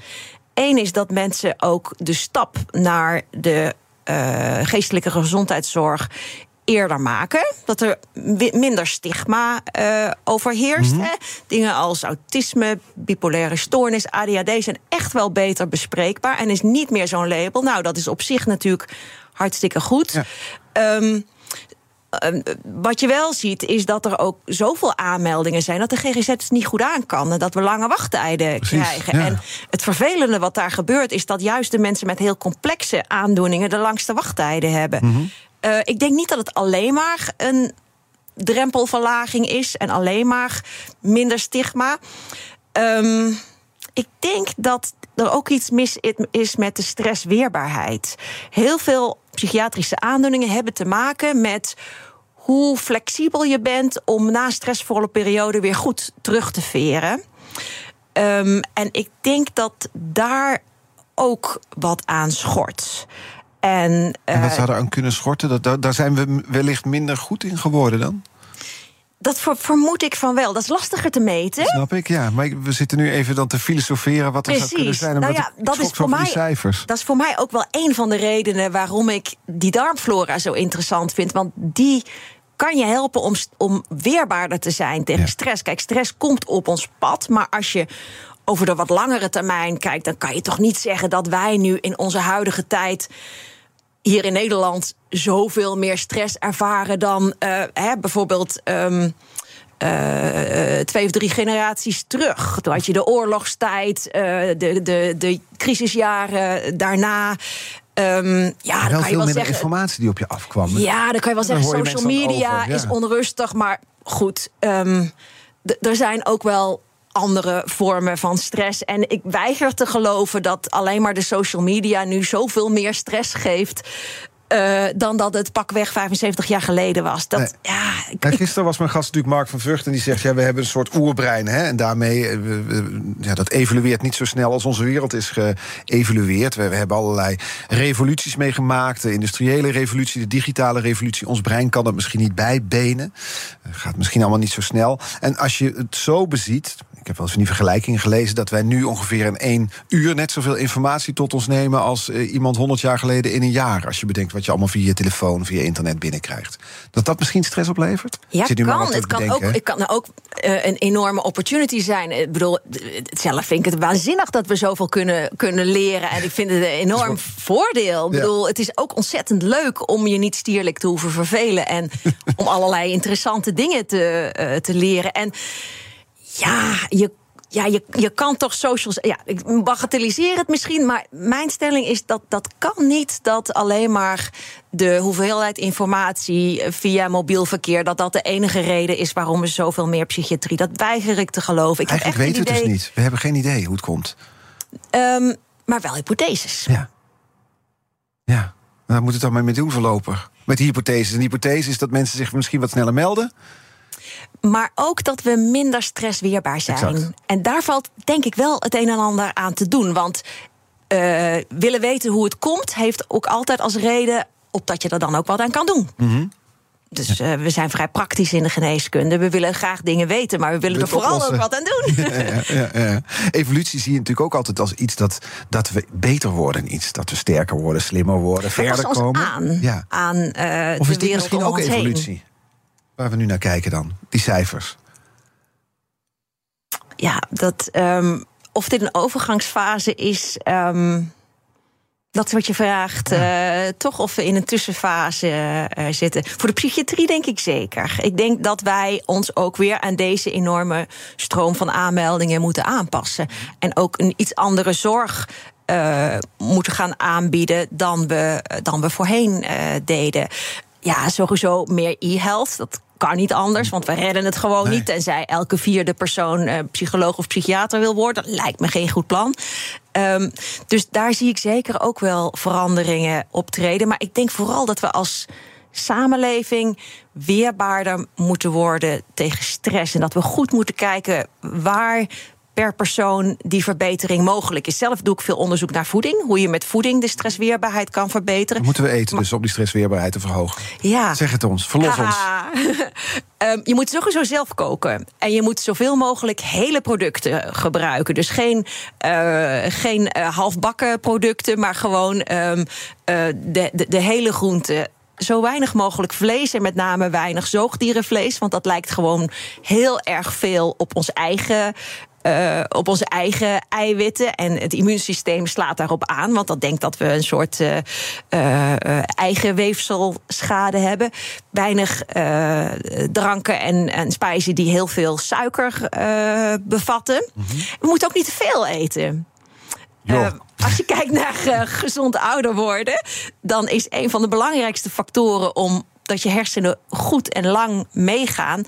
Eén is dat mensen ook de stap naar de geestelijke gezondheidszorg eerder maken. Dat er minder stigma eh overheerst. hè. Dingen als autisme, bipolaire stoornis, ADHD zijn echt wel beter bespreekbaar. En is niet meer zo'n label. Nou, dat is op zich natuurlijk hartstikke goed. Ja. Ehm, Ehm, wat je wel ziet, is dat er ook zoveel aanmeldingen zijn dat de GGZ het niet goed aan kan. En dat we lange wachttijden Precies, krijgen. ja. En het vervelende wat daar gebeurt, is dat juist de mensen met heel complexe aandoeningen de langste wachttijden hebben. Mhm. Eh, ik denk niet dat het alleen maar een drempelverlaging is en alleen maar minder stigma. Ehm, ik denk dat er ook iets mis is met de stressweerbaarheid. Heel veel psychiatrische aandoeningen hebben te maken met hoe flexibel je bent om na stressvolle periode weer goed terug te veren. Ehm, en ik denk dat daar ook wat aan schort. En, En wat eh, zou er aan kunnen schorten? Dat, daar, daar zijn we wellicht minder goed in geworden dan? Dat ver- vermoed ik van wel. Dat is lastiger te meten. Snap ik, ja. Maar we zitten nu even dan te filosoferen wat er zou kunnen zijn. Nou ja, dat is voor mij. die cijfers. Dat is voor mij ook wel een van de redenen waarom ik die darmflora zo interessant vind. Want die kan je helpen om, om weerbaarder te zijn tegen Ja. stress. Kijk, stress komt op ons pad. Maar als je over de wat langere termijn kijkt, dan kan je toch niet zeggen dat wij nu in onze huidige tijd hier in Nederland zoveel meer stress ervaren dan eh, hè, bijvoorbeeld. ehm, eh, twee of drie generaties terug. Toen had je de oorlogstijd, eh, de, de, de crisisjaren daarna. Ehm, ja, dan kan je veel wel zeggen. informatie die op je afkwam. Ja, dan kan je wel zeggen, social media over, ja. is onrustig. Maar goed, ehm, er zijn ook wel andere vormen van stress. En ik weiger te geloven dat alleen maar de social media nu zoveel meer stress geeft. Uh, dan dat het pakweg 75 jaar geleden was. Dat, Nee. ja, ik- gisteren was mijn gast natuurlijk Mark van Vught... en die zegt, ja, we hebben een soort oerbrein. Hè, en daarmee, eh, ja, dat evolueert niet zo snel als onze wereld is geëvolueerd. We, we hebben allerlei revoluties meegemaakt. De industriële revolutie, de digitale revolutie. Ons brein kan dat misschien niet bijbenen. Eh, Gaat misschien allemaal niet zo snel. En als je het zo beziet... Ik heb wel eens van die vergelijkingen gelezen... dat wij nu ongeveer in één uur net zoveel informatie tot ons nemen... als eh, iemand 100 jaar geleden in een jaar. Als je bedenkt wat je allemaal via je telefoon, via internet binnenkrijgt. Dat dat misschien stress oplevert? Ja, Ik zit kan. Het kan, bedenken, ook, het kan ook eh, een enorme opportunity zijn. Ik bedoel, zelf vind ik het waanzinnig dat we zoveel kunnen, kunnen leren. En ik vind het een enorm voordeel. Ik Ja. bedoel, het is ook ontzettend leuk om je niet stierlijk te hoeven vervelen. En om allerlei interessante dingen te, eh, te leren. En ja, je. Ja, je, je kan toch socials. Ja, ik bagatelliseer het misschien, maar mijn stelling is dat dat kan niet dat alleen maar de hoeveelheid informatie via mobiel verkeer, dat dat de enige reden is waarom we zoveel meer psychiatrie. Dat weiger ik te geloven. Ik Eigenlijk weten we het dus niet. We hebben geen idee hoe het komt. Ehm, maar wel hypotheses. Ja. Ja. Daar moet het dan maar mee doen voorlopig. Met die hypothese. En die hypothese is dat mensen zich misschien wat sneller melden. Maar ook dat we minder stressweerbaar zijn. Exact. En daar valt denk ik wel het een en ander aan te doen. Want eh, willen weten hoe het komt, heeft ook altijd als reden op dat je er dan ook wat aan kan doen. Mhm. Dus eh, we zijn vrij praktisch in de geneeskunde. We willen graag dingen weten, maar we willen We er vooral ook wat aan doen. Ja, ja, ja. Evolutie zie je natuurlijk ook altijd als iets dat, dat we beter worden. in Iets dat we sterker worden, slimmer worden, verder komen. aan, Ja. aan eh Of de is dit wereld misschien ook evolutie? Waar we nu naar kijken dan, die cijfers. Ja, dat, ehm, of dit een overgangsfase is, ehm, dat is wat je vraagt. eh, toch of we in een tussenfase eh, zitten. Voor de psychiatrie denk ik zeker. Ik denk dat wij ons ook weer aan deze enorme stroom van aanmeldingen moeten aanpassen. En ook een iets andere zorg. eh, moeten gaan aanbieden dan we, dan we voorheen deden. Ja, sowieso meer e-health. Dat kan niet anders, want we redden het gewoon Nee. niet. Tenzij elke vierde persoon eh, psycholoog of psychiater wil worden. Dat lijkt me geen goed plan. Ehm, dus daar zie ik zeker ook wel veranderingen optreden. Maar ik denk vooral dat we als samenleving weerbaarder moeten worden tegen stress. En dat we goed moeten kijken waar per persoon die verbetering mogelijk is. Zelf doe ik veel onderzoek naar voeding. Hoe je met voeding de stressweerbaarheid kan verbeteren. Moeten we eten dus om die stressweerbaarheid te verhogen? Ja. Zeg het ons, verlos ons. Ehm, je moet sowieso zelf koken. En je moet zoveel mogelijk hele producten gebruiken. Dus geen, eh, geen eh, halfbakken producten, maar gewoon ehm, eh, de, de, de hele groenten. Zo weinig mogelijk vlees en met name weinig zoogdierenvlees. Want dat lijkt gewoon heel erg veel op ons eigen. Eh, op onze eigen eiwitten. En het immuunsysteem slaat daarop aan. Want dat denkt dat we een soort eh, eh, eigen weefselschade hebben. Weinig dranken en, en spijzen die heel veel suiker bevatten. We moeten ook niet te veel eten. Als je kijkt naar gezond ouder worden, dan is een van de belangrijkste factoren om dat je hersenen goed en lang meegaan.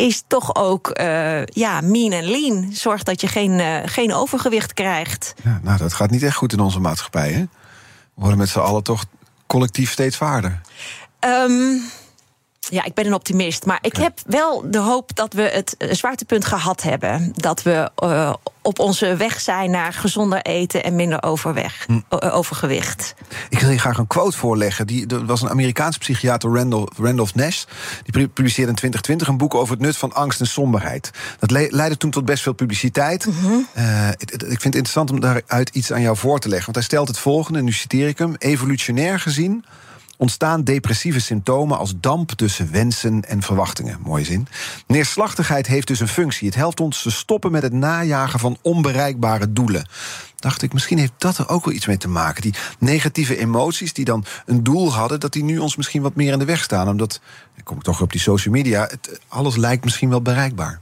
Is toch ook eh, ja, mean en lean. Zorg dat je geen, eh, geen overgewicht krijgt. Ja, nou, dat gaat niet echt goed in onze maatschappij, hè? We worden met z'n allen toch collectief steeds vaarder. Ehm, ja, ik ben een optimist. Maar ik heb wel de hoop dat we het eh, zwaartepunt gehad hebben. Dat we eh, op onze weg zijn naar gezonder eten en minder overweg, eh, overgewicht. Ik wil je graag een quote voorleggen. Die, er was een Amerikaanse psychiater, Randolph, Randolph Nash. Die pu- publiceerde in 2020 een boek over het nut van angst en somberheid. Dat le- leidde toen tot best veel publiciteit. Het- ik vind het interessant om daaruit iets aan jou voor te leggen. Want hij stelt het volgende, en nu citeer ik hem. Evolutionair gezien ontstaan depressieve symptomen als damp tussen wensen en verwachtingen. Mooie zin. Neerslachtigheid heeft dus een functie. Het helpt ons te stoppen met het najagen van onbereikbare doelen. Dacht ik, misschien heeft dat er ook wel iets mee te maken. Die negatieve emoties die dan een doel hadden, dat die nu ons misschien wat meer in de weg staan. Omdat, dan kom ik toch op die social media, het, alles lijkt misschien wel bereikbaar.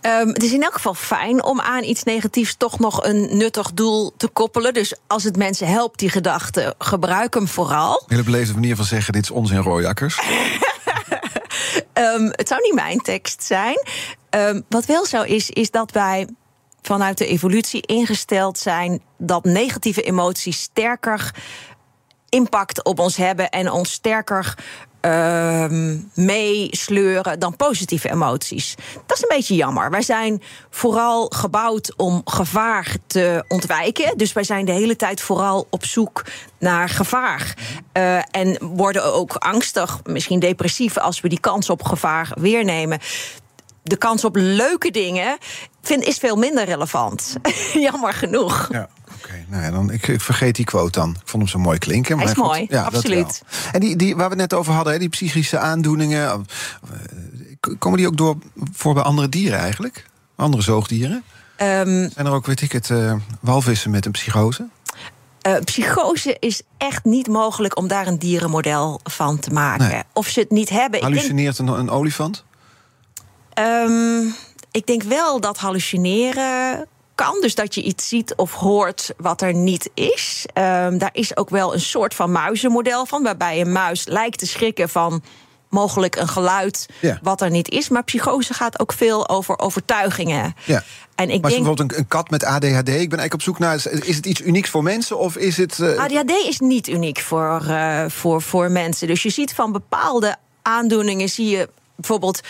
Ehm, het is in elk geval fijn om aan iets negatiefs toch nog een nuttig doel te koppelen. Dus als het mensen helpt, die gedachte, gebruik hem vooral. Hele beleefde manier van zeggen, dit is onzin, rooiakkers. Ehm, het zou niet mijn tekst zijn. Ehm, wat wel zo is, is dat wij vanuit de evolutie ingesteld zijn dat negatieve emoties sterker impact op ons hebben en ons sterker ehm, meesleuren dan positieve emoties. Dat is een beetje jammer. Wij zijn vooral gebouwd om gevaar te ontwijken. Dus wij zijn de hele tijd vooral op zoek naar gevaar. Uh, en worden ook angstig, misschien depressief, als we die kans op gevaar weer nemen. De kans op leuke dingen vind, is veel minder relevant. jammer genoeg. Ja. Oké, nou ja, dan, ik, ik, vergeet die quote dan. Ik vond hem zo mooi klinken. Hij is maar mooi, ja, absoluut. En die, die, waar we het net over hadden, hè, die psychische aandoeningen... eh, komen die ook door voor bij andere dieren eigenlijk? Andere zoogdieren? Um, Zijn er ook, weet ik het, uh, walvissen met een psychose? Uh, psychose is echt niet mogelijk om daar een dierenmodel van te maken. Nee. Of ze het niet hebben. Hallucineert denk, een, een, olifant? Um, ik denk wel dat hallucineren kan. Dus dat je iets ziet of hoort wat er niet is. Um, daar is ook wel een soort van muizenmodel van, waarbij een muis lijkt te schrikken van mogelijk een geluid ja. wat er niet is. Maar psychose gaat ook veel over overtuigingen. Ja. En ik maar denk, bijvoorbeeld een, een, kat met ADHD. Ik ben eigenlijk op zoek naar. Is het iets unieks voor mensen of is het. Uh... ADHD is niet uniek voor, uh, voor, voor mensen. Dus je ziet van bepaalde aandoeningen zie je bijvoorbeeld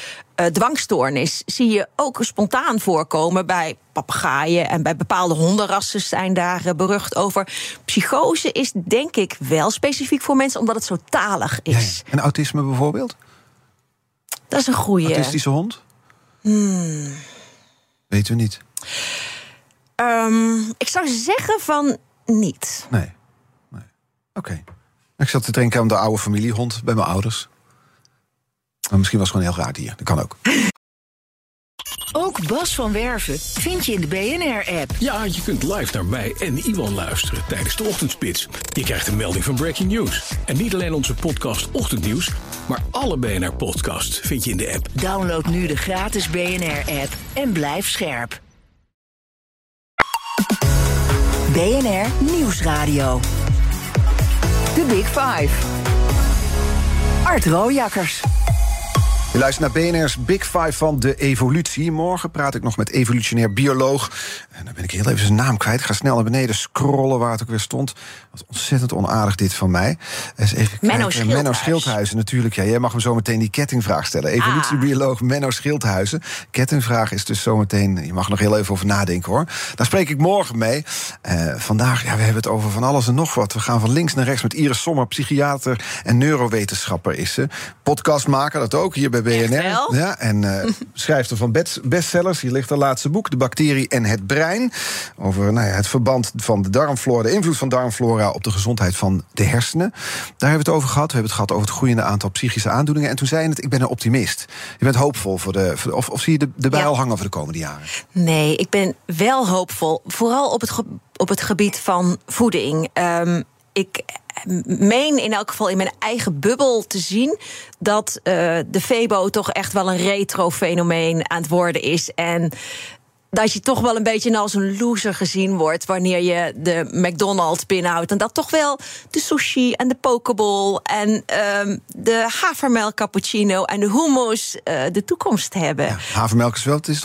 uh, dwangstoornis zie je ook spontaan voorkomen bij papegaaien en bij bepaalde hondenrassen zijn daar uh, berucht over. Psychose is denk ik wel specifiek voor mensen omdat het zo talig is. Ja, en autisme bijvoorbeeld? Dat is een goede. Autistische hond? Hmm. Weten we niet. Um, ik zou zeggen van niet. Nee. nee. Oké. Okay. Ik zat te denken aan de oude familiehond bij mijn ouders. Maar misschien was het gewoon heel raar dier. Dat kan ook. Ook Bas van Werven vind je in de BNR-app. Ja, je kunt live naar mij en Iwan luisteren tijdens de ochtendspits. Je krijgt een melding van Breaking News. En niet alleen onze podcast Ochtendnieuws, maar alle BNR-podcasts vind je in de app. Download nu de gratis BNR-app en blijf scherp. BNR Nieuwsradio. The Big Five. Art Rooijakkers. Je luistert naar BNR's Big Five van de evolutie. Morgen praat ik nog met evolutionair bioloog. En dan ben ik heel even zijn naam kwijt. Ik ga snel naar beneden scrollen waar het ook weer stond. Wat ontzettend onaardig dit van mij. Eens even Menno Schildhuis. Menno Schildhuizen, natuurlijk. Ja, jij mag hem zo meteen die kettingvraag stellen. Evolutiebioloog ah. Menno Schildhuizen. Kettingvraag is dus zometeen... Je mag er nog heel even over nadenken, hoor. Daar spreek ik morgen mee. Uh, vandaag, ja, we hebben het over van alles en nog wat. We gaan van links naar rechts met Iris Sommer, psychiater en neurowetenschapper is ze. Podcastmaker, dat ook, hier bij BNR. Ja, en uh, schrijfster van bestsellers. Hier ligt haar laatste boek, De bacterie en het brein. Over nou ja, het verband van de darmflora, de invloed van darmflora op de gezondheid van de hersenen. Daar hebben we het over gehad. We hebben het gehad over het groeiende aantal psychische aandoeningen. En toen zei je het, ik ben een optimist. Je bent hoopvol voor de. Voor de of, of zie je de, de bij ja. al hangen voor de komende jaren? Nee, ik ben wel hoopvol. Vooral op het, op het gebied van voeding. Um, ik meen in elk geval in mijn eigen bubbel te zien dat uh, de Febo toch echt wel een retro-fenomeen aan het worden is. En dat je toch wel een beetje als een loser gezien wordt wanneer je de McDonald's binnenhoudt. En dat toch wel de sushi en de pokeball en um, de havermelk cappuccino en de hummus uh, de toekomst hebben. Ja, havermelk is wel, het is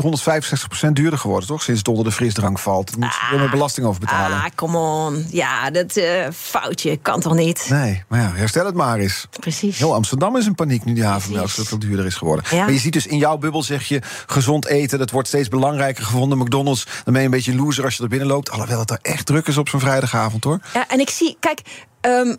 165% duurder geworden, toch? Sinds het onder de frisdrank valt. Daar moet je ah, meer belasting over betalen. Ah, come on. Ja, dat uh, foutje kan toch niet? Nee, maar ja, herstel het maar eens. Precies. Heel Amsterdam is in paniek nu die havermelk zoveel duurder is geworden. Ja. Maar je ziet dus in jouw bubbel, zeg je, gezond eten, dat wordt steeds belangrijker gevonden. McDonald's, dan ben je een beetje loser als je er binnen loopt. Alhoewel het er echt druk is op zo'n vrijdagavond, hoor. Ja, en ik zie, kijk... Um,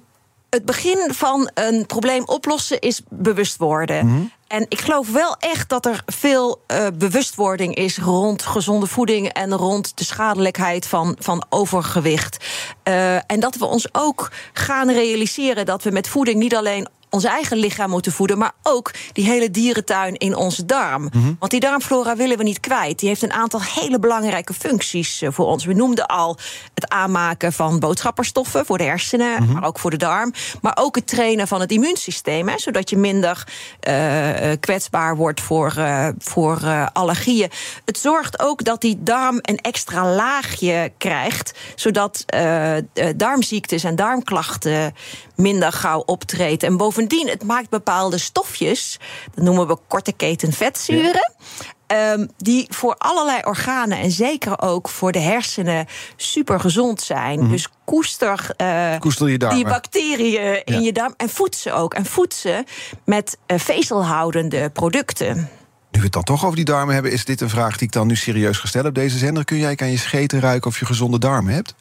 het begin van een probleem oplossen is bewust worden. Mm -hmm. En ik geloof wel echt dat er veel uh, bewustwording is rond gezonde voeding en rond de schadelijkheid van, van overgewicht. Uh, en dat we ons ook gaan realiseren dat we met voeding niet alleen ons eigen lichaam moeten voeden, maar ook die hele dierentuin in onze darm. Mm -hmm. Want die darmflora willen we niet kwijt. Die heeft een aantal hele belangrijke functies voor ons. We noemden al het aanmaken van boodschapperstoffen voor de hersenen, mm -hmm. maar ook voor de darm. Maar ook het trainen van het immuunsysteem, hè, zodat je minder uh, kwetsbaar wordt voor, uh, voor uh, allergieën. Het zorgt ook dat die darm een extra laagje krijgt, zodat darmziektes en darmklachten minder gauw optreden. En bovendien, het maakt bepaalde stofjes, dat noemen we korte keten vetzuren. Ja. Ehm, die voor allerlei organen en zeker ook voor de hersenen super gezond zijn. Dus koester, eh, Koester je die bacteriën in Ja. je darm en voed ze ook. En voed ze met eh, vezelhoudende producten. Nu we het dan toch over die darmen hebben, is dit een vraag die ik dan nu serieus gestel op deze zender. Kun jij aan je scheten ruiken of je gezonde darmen hebt?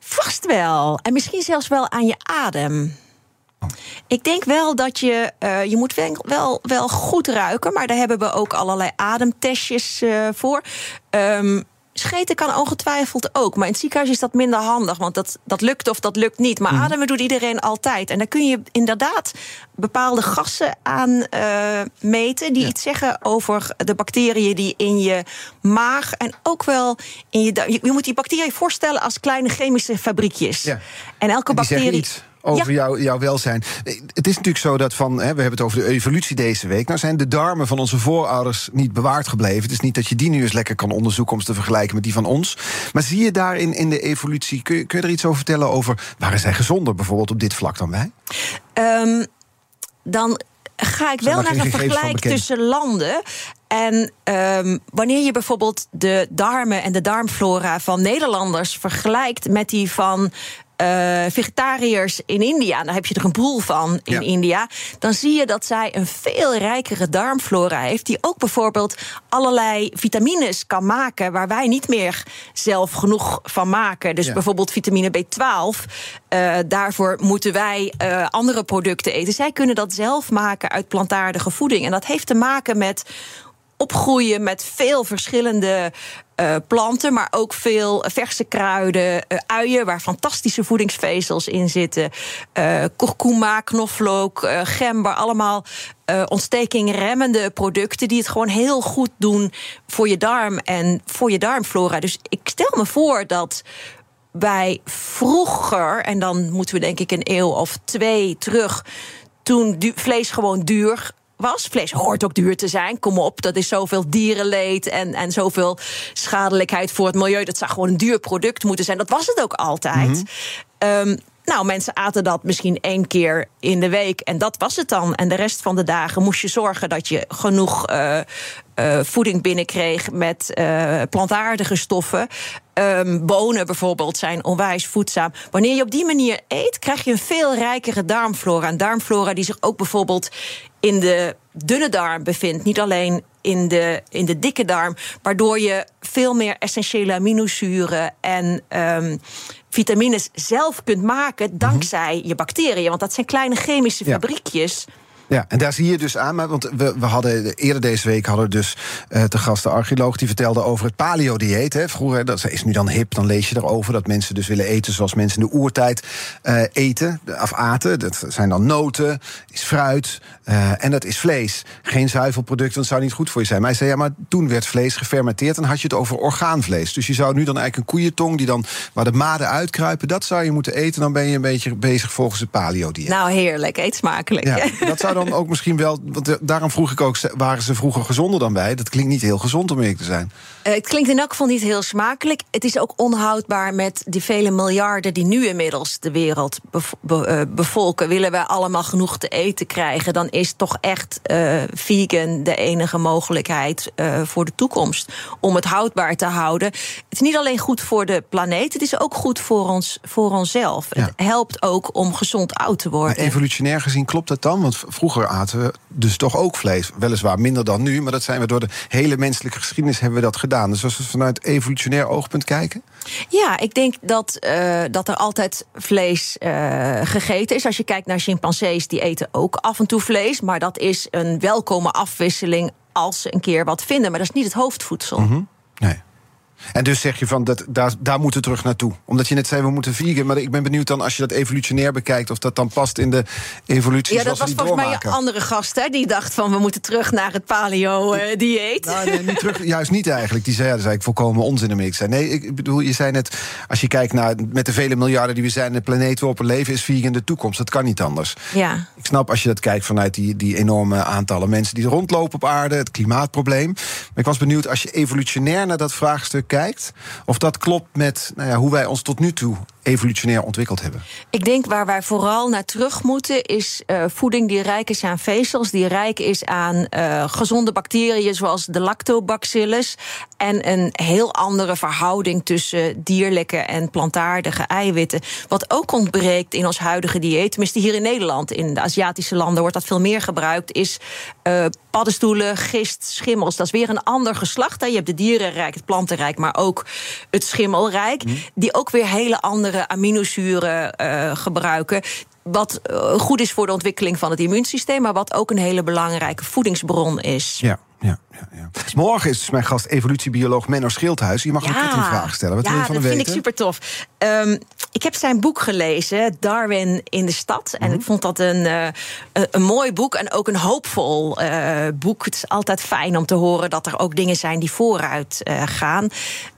Vast wel. En misschien zelfs wel aan je adem. Ik denk wel dat je. eh, je moet wel, wel, goed ruiken, maar daar hebben we ook allerlei ademtestjes eh, voor. Ehm, scheten kan ongetwijfeld ook. Maar in het ziekenhuis is dat minder handig. Want dat, dat lukt of dat lukt niet. Maar ademen doet iedereen altijd. En daar kun je inderdaad bepaalde gassen aan eh, meten. Die iets zeggen over de bacteriën die in je maag. En ook wel in je. Je, je moet die bacteriën voorstellen als kleine chemische fabriekjes. Ja. En elke zeggen bacterie. Over Ja. jou, jouw welzijn. Het is natuurlijk zo dat van, hè, we hebben het over de evolutie deze week. Nou zijn de darmen van onze voorouders niet bewaard gebleven. Het is niet dat je die nu eens lekker kan onderzoeken om ze te vergelijken met die van ons. Maar zie je daarin in de evolutie, kun je, kun je er iets over vertellen over waren zij gezonder bijvoorbeeld op dit vlak dan wij? Ehm, dan ga ik wel naar een vergelijk tussen landen. En ehm, wanneer je bijvoorbeeld de darmen en de darmflora van Nederlanders vergelijkt met die van eh, vegetariërs in India, daar heb je er een boel van in Ja. India, dan zie je dat zij een veel rijkere darmflora heeft, die ook bijvoorbeeld allerlei vitamines kan maken waar wij niet meer zelf genoeg van maken. Dus Ja. bijvoorbeeld vitamine B12, eh, daarvoor moeten wij eh, andere producten eten. Zij kunnen dat zelf maken uit plantaardige voeding. En dat heeft te maken met opgroeien met veel verschillende eh, planten, maar ook veel verse kruiden, eh, uien waar fantastische voedingsvezels in zitten, eh kurkuma, knoflook, gember, allemaal ontstekingremmende producten die het gewoon heel goed doen voor je darm en voor je darmflora. Dus ik stel me voor dat wij vroeger, en dan moeten we denk ik een eeuw of twee terug, toen vlees gewoon duur was. Vlees hoort ook duur te zijn. Kom op, dat is zoveel dierenleed en, en zoveel schadelijkheid voor het milieu. Dat zou gewoon een duur product moeten zijn. Dat was het ook altijd. Ehm, nou, mensen aten dat misschien één keer in de week en dat was het dan. En de rest van de dagen moest je zorgen dat je genoeg eh, eh, voeding binnenkreeg met eh, plantaardige stoffen. Ehm, bonen bijvoorbeeld zijn onwijs voedzaam. Wanneer je op die manier eet, krijg je een veel rijkere darmflora. Een darmflora die zich ook bijvoorbeeld in de dunne darm bevindt. Niet alleen in de, in de dikke darm. Waardoor je veel meer essentiële aminozuren en ehm, vitamines zelf kunt maken. dankzij je bacteriën. Want dat zijn kleine chemische Ja. fabriekjes. Ja, en daar zie je dus aan, maar want we, we hadden eerder deze week hadden dus eh te gast de archeoloog die vertelde over het paleo-dieet. hè. Vroeger, dat is nu dan hip, dan lees je erover dat mensen dus willen eten zoals mensen in de oertijd eh, eten, of aten. Dat zijn dan noten, is fruit eh, en dat is vlees. Geen zuivelproducten, dat zou niet goed voor je zijn. Maar hij zei, ja, maar toen werd vlees gefermenteerd en had je het over orgaanvlees. Dus je zou nu dan eigenlijk een koeientong die dan waar de maden uitkruipen, dat zou je moeten eten. Dan ben je een beetje bezig volgens het paleo-dieet. Nou, heerlijk. Eet smakelijk. Ja, dat zou dan ook misschien wel. Want eh, daarom vroeg ik ook, waren ze vroeger gezonder dan wij? Dat klinkt niet heel gezond om eerlijk te zijn. Eh, het klinkt in elk geval niet heel smakelijk. Het is ook onhoudbaar met die vele miljarden die nu inmiddels de wereld bev- be- eh, bevolken. Willen we allemaal genoeg te eten krijgen, dan is toch echt vegan de enige mogelijkheid voor de toekomst. Om het houdbaar te houden. Het is niet alleen goed voor de planeet, het is ook goed voor, ons, voor onszelf. Ja. Het helpt ook om gezond oud te Maar worden. evolutionair gezien klopt dat dan? Want v- vroeger aten we dus toch ook vlees. Weliswaar minder dan nu, maar dat zijn we door de hele menselijke geschiedenis hebben we dat gedaan. Dus als we vanuit evolutionair oogpunt kijken. Ja, ik denk dat, eh, dat er altijd vlees eh, gegeten is. Als je kijkt naar chimpansees, die eten ook af en toe vlees. Maar dat is een welkome afwisseling als ze een keer wat vinden. Maar dat is niet het hoofdvoedsel. Nee. En dus zeg je van dat, daar, daar moeten we terug naartoe. Omdat je net zei, we moeten vegan. Maar ik ben benieuwd dan, als je dat evolutionair bekijkt, of dat dan past in de evolutie. Ja, dat was volgens mij een andere gast hè, die dacht van we moeten terug naar het paleo-dieet. Nou, nee, niet terug, juist niet eigenlijk. Die zei, ja, dat is eigenlijk volkomen onzin om ik zei. Nee, ik bedoel, je zei net, als je kijkt naar met de vele miljarden die we zijn, de planeet waarop we leven, is vegan de toekomst. Dat kan niet anders. ja. Ik snap als je dat kijkt vanuit die, die enorme aantallen mensen die rondlopen op aarde, het klimaatprobleem. Maar ik was benieuwd als je evolutionair naar dat vraagstuk kijkt, of dat klopt met nou ja, hoe wij ons tot nu toe evolutionair ontwikkeld hebben? Ik denk waar wij vooral naar terug moeten is uh, voeding die rijk is aan vezels, die rijk is aan uh, gezonde bacteriën zoals de lactobacillus en een heel andere verhouding tussen dierlijke en plantaardige eiwitten. Wat ook ontbreekt in ons huidige dieet, tenminste hier in Nederland, in de Aziatische landen wordt dat veel meer gebruikt, is uh, paddenstoelen, gist, schimmels. Dat is weer een ander geslacht. Hè. Je hebt de dierenrijk, het plantenrijk, maar ook het schimmelrijk. Mm. Die ook weer hele andere aminozuren uh, gebruiken wat goed is voor de ontwikkeling van het immuunsysteem, maar wat ook een hele belangrijke voedingsbron is. Ja. Ja, ja, ja. Morgen is dus mijn gast evolutiebioloog Menno Schildhuis. Je mag ja, een vraag stellen. Wat ja, wil je van dat vind ik super tof. Um, ik heb zijn boek gelezen, Darwin in de stad. En mm -hmm. ik vond dat een, uh, een mooi boek en ook een hoopvol uh, boek. Het is altijd fijn om te horen dat er ook dingen zijn die vooruit uh, gaan.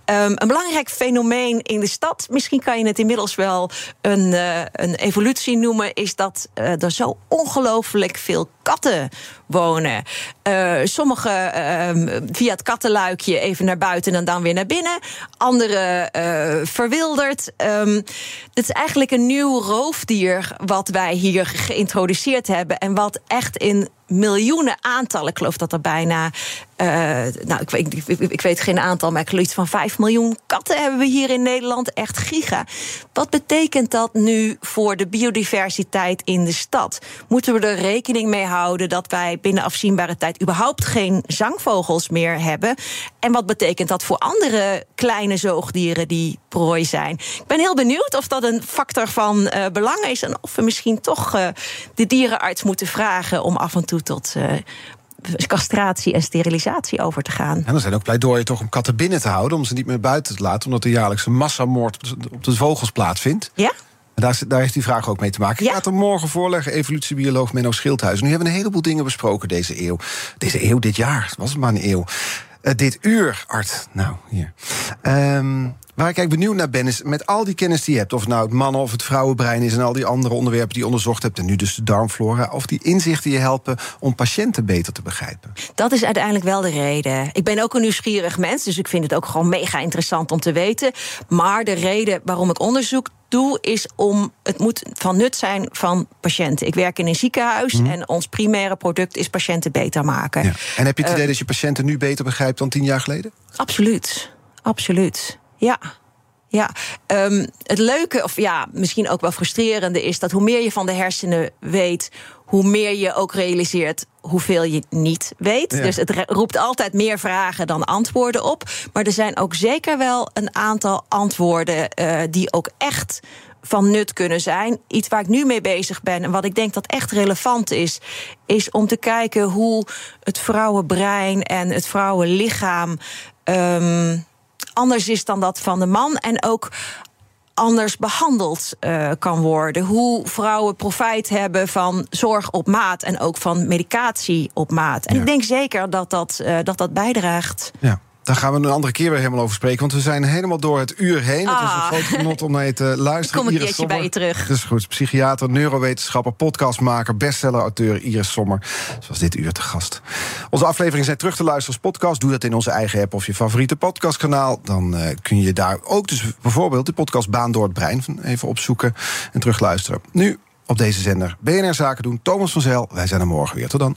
Um, een belangrijk fenomeen in de stad, misschien kan je het inmiddels wel een, uh, een evolutie noemen, is dat uh, er zo ongelooflijk veel katten wonen. Uh, sommige via het kattenluikje even naar buiten en dan weer naar binnen. Andere verwilderd. Um, dit is eigenlijk een nieuw roofdier wat wij hier geïntroduceerd hebben. En wat echt in miljoenen aantallen. Ik geloof dat er bijna. Uh, nou, ik weet, geen aantal, maar ik geloof iets van 5 miljoen katten hebben we hier in Nederland. Echt giga. Wat betekent dat nu voor de biodiversiteit in de stad? Moeten we er rekening mee houden dat wij binnen afzienbare tijd überhaupt geen zangvogels meer hebben? En wat betekent dat voor andere kleine zoogdieren die prooi zijn? Ik ben heel benieuwd of dat een factor van uh, belang is en of we misschien toch uh, de dierenarts moeten vragen om af en toe tot uh, castratie en sterilisatie over te gaan. En er zijn ook pleidooien toch om katten binnen te houden, om ze niet meer buiten te laten, omdat er jaarlijks een massamoord op de vogels plaatsvindt. Ja? En daar, daar heeft die vraag ook mee te maken. Ja. Ik ga het hem morgen voorleggen, evolutiebioloog Menno Schildhuis. Nu hebben we een heleboel dingen besproken deze eeuw. Deze eeuw, dit jaar, was het maar een eeuw. Uh, dit uur, Art. Nou, hier. Um, Waar ik eigenlijk benieuwd naar ben, is met al die kennis die je hebt, of het nou het mannen- of het vrouwenbrein is en al die andere onderwerpen die je onderzocht hebt, en nu dus de darmflora, of die inzichten je helpen om patiënten beter te begrijpen. Dat is uiteindelijk wel de reden. Ik ben ook een nieuwsgierig mens, dus ik vind het ook gewoon mega interessant om te weten. Maar de reden waarom ik onderzoek doe, is om het moet van nut zijn van patiënten. Ik werk in een ziekenhuis mm. en ons primaire product is patiënten beter maken. Ja. En heb je het idee uh, dat je patiënten nu beter begrijpt dan tien jaar geleden? Absoluut, absoluut. Ja. Ja, um, het leuke, of ja, misschien ook wel frustrerende, is dat hoe meer je van de hersenen weet, hoe meer je ook realiseert hoeveel je niet weet. Ja. Dus het roept altijd meer vragen dan antwoorden op. Maar er zijn ook zeker wel een aantal antwoorden uh, die ook echt van nut kunnen zijn. Iets waar ik nu mee bezig ben en wat ik denk dat echt relevant is, is om te kijken hoe het vrouwenbrein en het vrouwenlichaam. Um, anders is dan dat van de man. En ook anders behandeld uh, kan worden. Hoe vrouwen profijt hebben van zorg op maat en ook van medicatie op maat. En ja. ik denk zeker dat dat, uh, dat, dat bijdraagt. Ja. Daar gaan we een andere keer weer helemaal over spreken. Want we zijn helemaal door het uur heen. Ah. Het was een groot genot om naar je te luisteren. Ik kom een Iris Sommer. bij je terug. Dat is goed. Psychiater, neurowetenschapper, podcastmaker, bestseller-auteur Iris Sommer. Zoals dit uur te gast. Onze afleveringen zijn terug te luisteren als podcast. Doe dat in onze eigen app of je favoriete podcastkanaal. Dan uh, kun je daar ook dus bijvoorbeeld de podcast Baan door het Brein even opzoeken en terugluisteren. Nu op deze zender BNR Zaken doen. Thomas van Zel. Wij zijn er morgen weer. Tot dan.